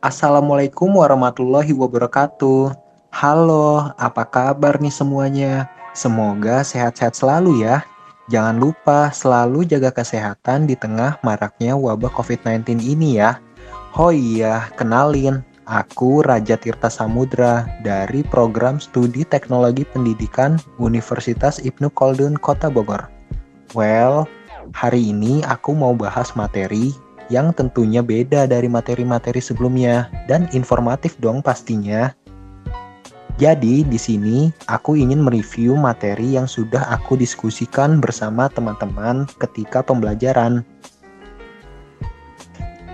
Assalamualaikum warahmatullahi wabarakatuh. Halo, apa kabar nih semuanya? Semoga sehat-sehat selalu ya. Jangan lupa selalu jaga kesehatan di tengah maraknya wabah COVID-19 ini ya. Oh iya, kenalin, aku Raja Tirta Samudra dari program studi teknologi pendidikan Universitas Ibnu Khaldun Kota Bogor. Well, hari ini aku mau bahas materi yang tentunya beda dari materi-materi sebelumnya dan informatif dong pastinya. Jadi di sini aku ingin mereview materi yang sudah aku diskusikan bersama teman-teman ketika pembelajaran.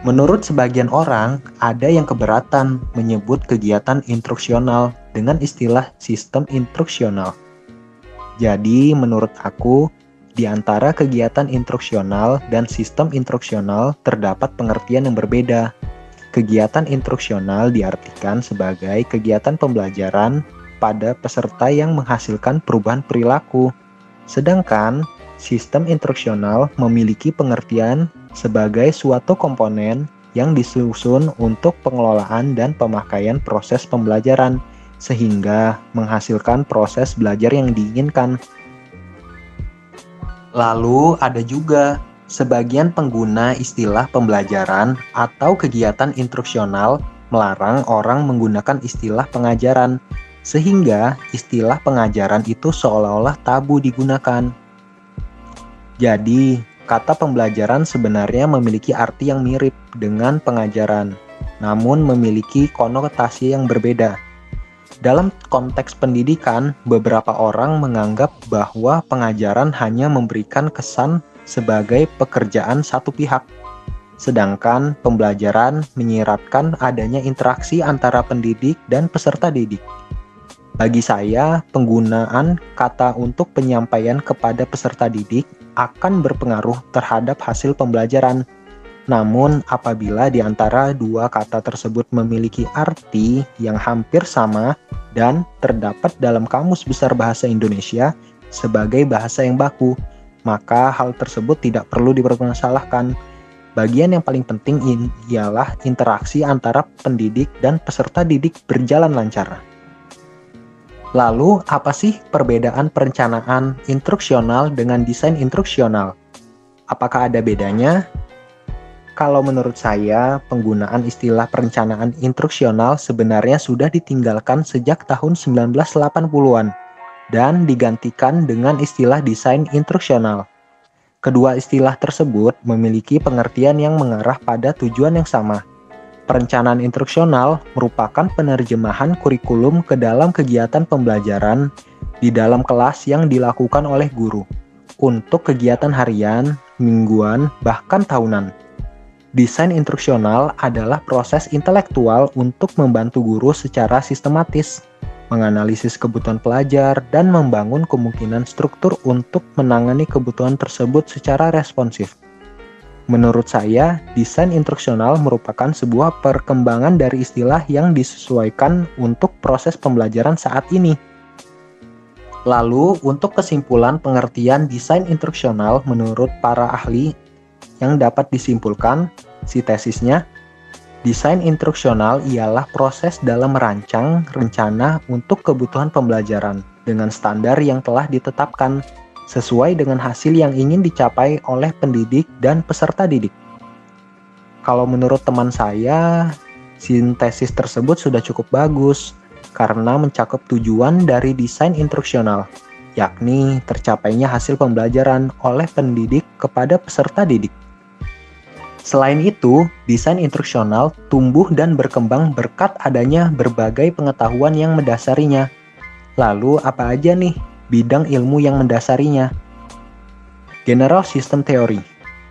Menurut sebagian orang, ada yang keberatan menyebut kegiatan instruksional dengan istilah sistem instruksional. Jadi, menurut aku, di antara kegiatan instruksional dan sistem instruksional terdapat pengertian yang berbeda. Kegiatan instruksional diartikan sebagai kegiatan pembelajaran pada peserta yang menghasilkan perubahan perilaku. Sedangkan sistem instruksional memiliki pengertian sebagai suatu komponen yang disusun untuk pengelolaan dan pemakaian proses pembelajaran sehingga menghasilkan proses belajar yang diinginkan. Lalu ada juga sebagian pengguna istilah pembelajaran atau kegiatan instruksional melarang orang menggunakan istilah pengajaran, sehingga istilah pengajaran itu seolah-olah tabu digunakan. Jadi, kata pembelajaran sebenarnya memiliki arti yang mirip dengan pengajaran, namun memiliki konotasi yang berbeda. Dalam konteks pendidikan, beberapa orang menganggap bahwa pengajaran hanya memberikan kesan sebagai pekerjaan satu pihak, sedangkan pembelajaran menyiratkan adanya interaksi antara pendidik dan peserta didik. Bagi saya, penggunaan kata untuk penyampaian kepada peserta didik akan berpengaruh terhadap hasil pembelajaran namun, apabila di antara dua kata tersebut memiliki arti yang hampir sama dan terdapat dalam Kamus Besar Bahasa Indonesia sebagai bahasa yang baku, maka hal tersebut tidak perlu dipermasalahkan. Bagian yang paling penting in ialah interaksi antara pendidik dan peserta didik berjalan lancar. Lalu, apa sih perbedaan perencanaan instruksional dengan desain instruksional? Apakah ada bedanya? Kalau menurut saya, penggunaan istilah perencanaan instruksional sebenarnya sudah ditinggalkan sejak tahun 1980-an dan digantikan dengan istilah desain instruksional. Kedua istilah tersebut memiliki pengertian yang mengarah pada tujuan yang sama. Perencanaan instruksional merupakan penerjemahan kurikulum ke dalam kegiatan pembelajaran di dalam kelas yang dilakukan oleh guru untuk kegiatan harian, mingguan, bahkan tahunan. Desain instruksional adalah proses intelektual untuk membantu guru secara sistematis, menganalisis kebutuhan pelajar, dan membangun kemungkinan struktur untuk menangani kebutuhan tersebut secara responsif. Menurut saya, desain instruksional merupakan sebuah perkembangan dari istilah yang disesuaikan untuk proses pembelajaran saat ini. Lalu, untuk kesimpulan pengertian desain instruksional menurut para ahli yang dapat disimpulkan, si tesisnya, desain instruksional ialah proses dalam merancang rencana untuk kebutuhan pembelajaran dengan standar yang telah ditetapkan sesuai dengan hasil yang ingin dicapai oleh pendidik dan peserta didik. Kalau menurut teman saya, sintesis tersebut sudah cukup bagus karena mencakup tujuan dari desain instruksional, yakni tercapainya hasil pembelajaran oleh pendidik kepada peserta didik. Selain itu, desain instruksional tumbuh dan berkembang berkat adanya berbagai pengetahuan yang mendasarinya. Lalu, apa aja nih bidang ilmu yang mendasarinya? General System Theory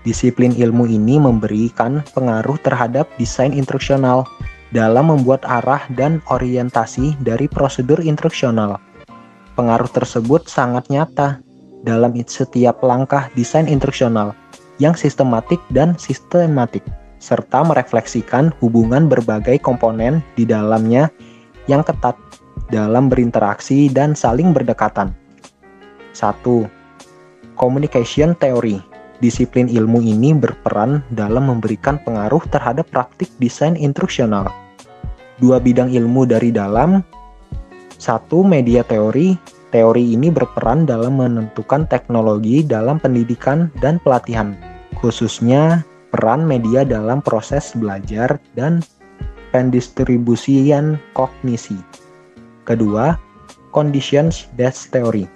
Disiplin ilmu ini memberikan pengaruh terhadap desain instruksional dalam membuat arah dan orientasi dari prosedur instruksional. Pengaruh tersebut sangat nyata dalam setiap langkah desain instruksional yang sistematik dan sistematik, serta merefleksikan hubungan berbagai komponen di dalamnya yang ketat dalam berinteraksi dan saling berdekatan. 1. Communication Theory Disiplin ilmu ini berperan dalam memberikan pengaruh terhadap praktik desain instruksional dua bidang ilmu dari dalam. Satu, media teori. Teori ini berperan dalam menentukan teknologi dalam pendidikan dan pelatihan, khususnya peran media dalam proses belajar dan pendistribusian kognisi. Kedua, conditions based theory.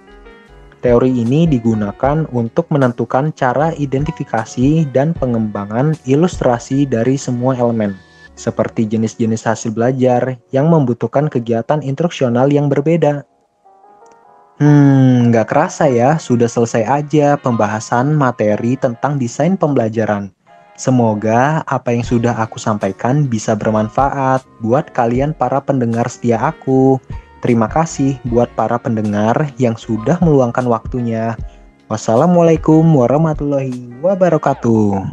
Teori ini digunakan untuk menentukan cara identifikasi dan pengembangan ilustrasi dari semua elemen, seperti jenis-jenis hasil belajar yang membutuhkan kegiatan instruksional yang berbeda. Hmm, nggak kerasa ya, sudah selesai aja pembahasan materi tentang desain pembelajaran. Semoga apa yang sudah aku sampaikan bisa bermanfaat buat kalian para pendengar setia aku. Terima kasih buat para pendengar yang sudah meluangkan waktunya. Wassalamualaikum warahmatullahi wabarakatuh.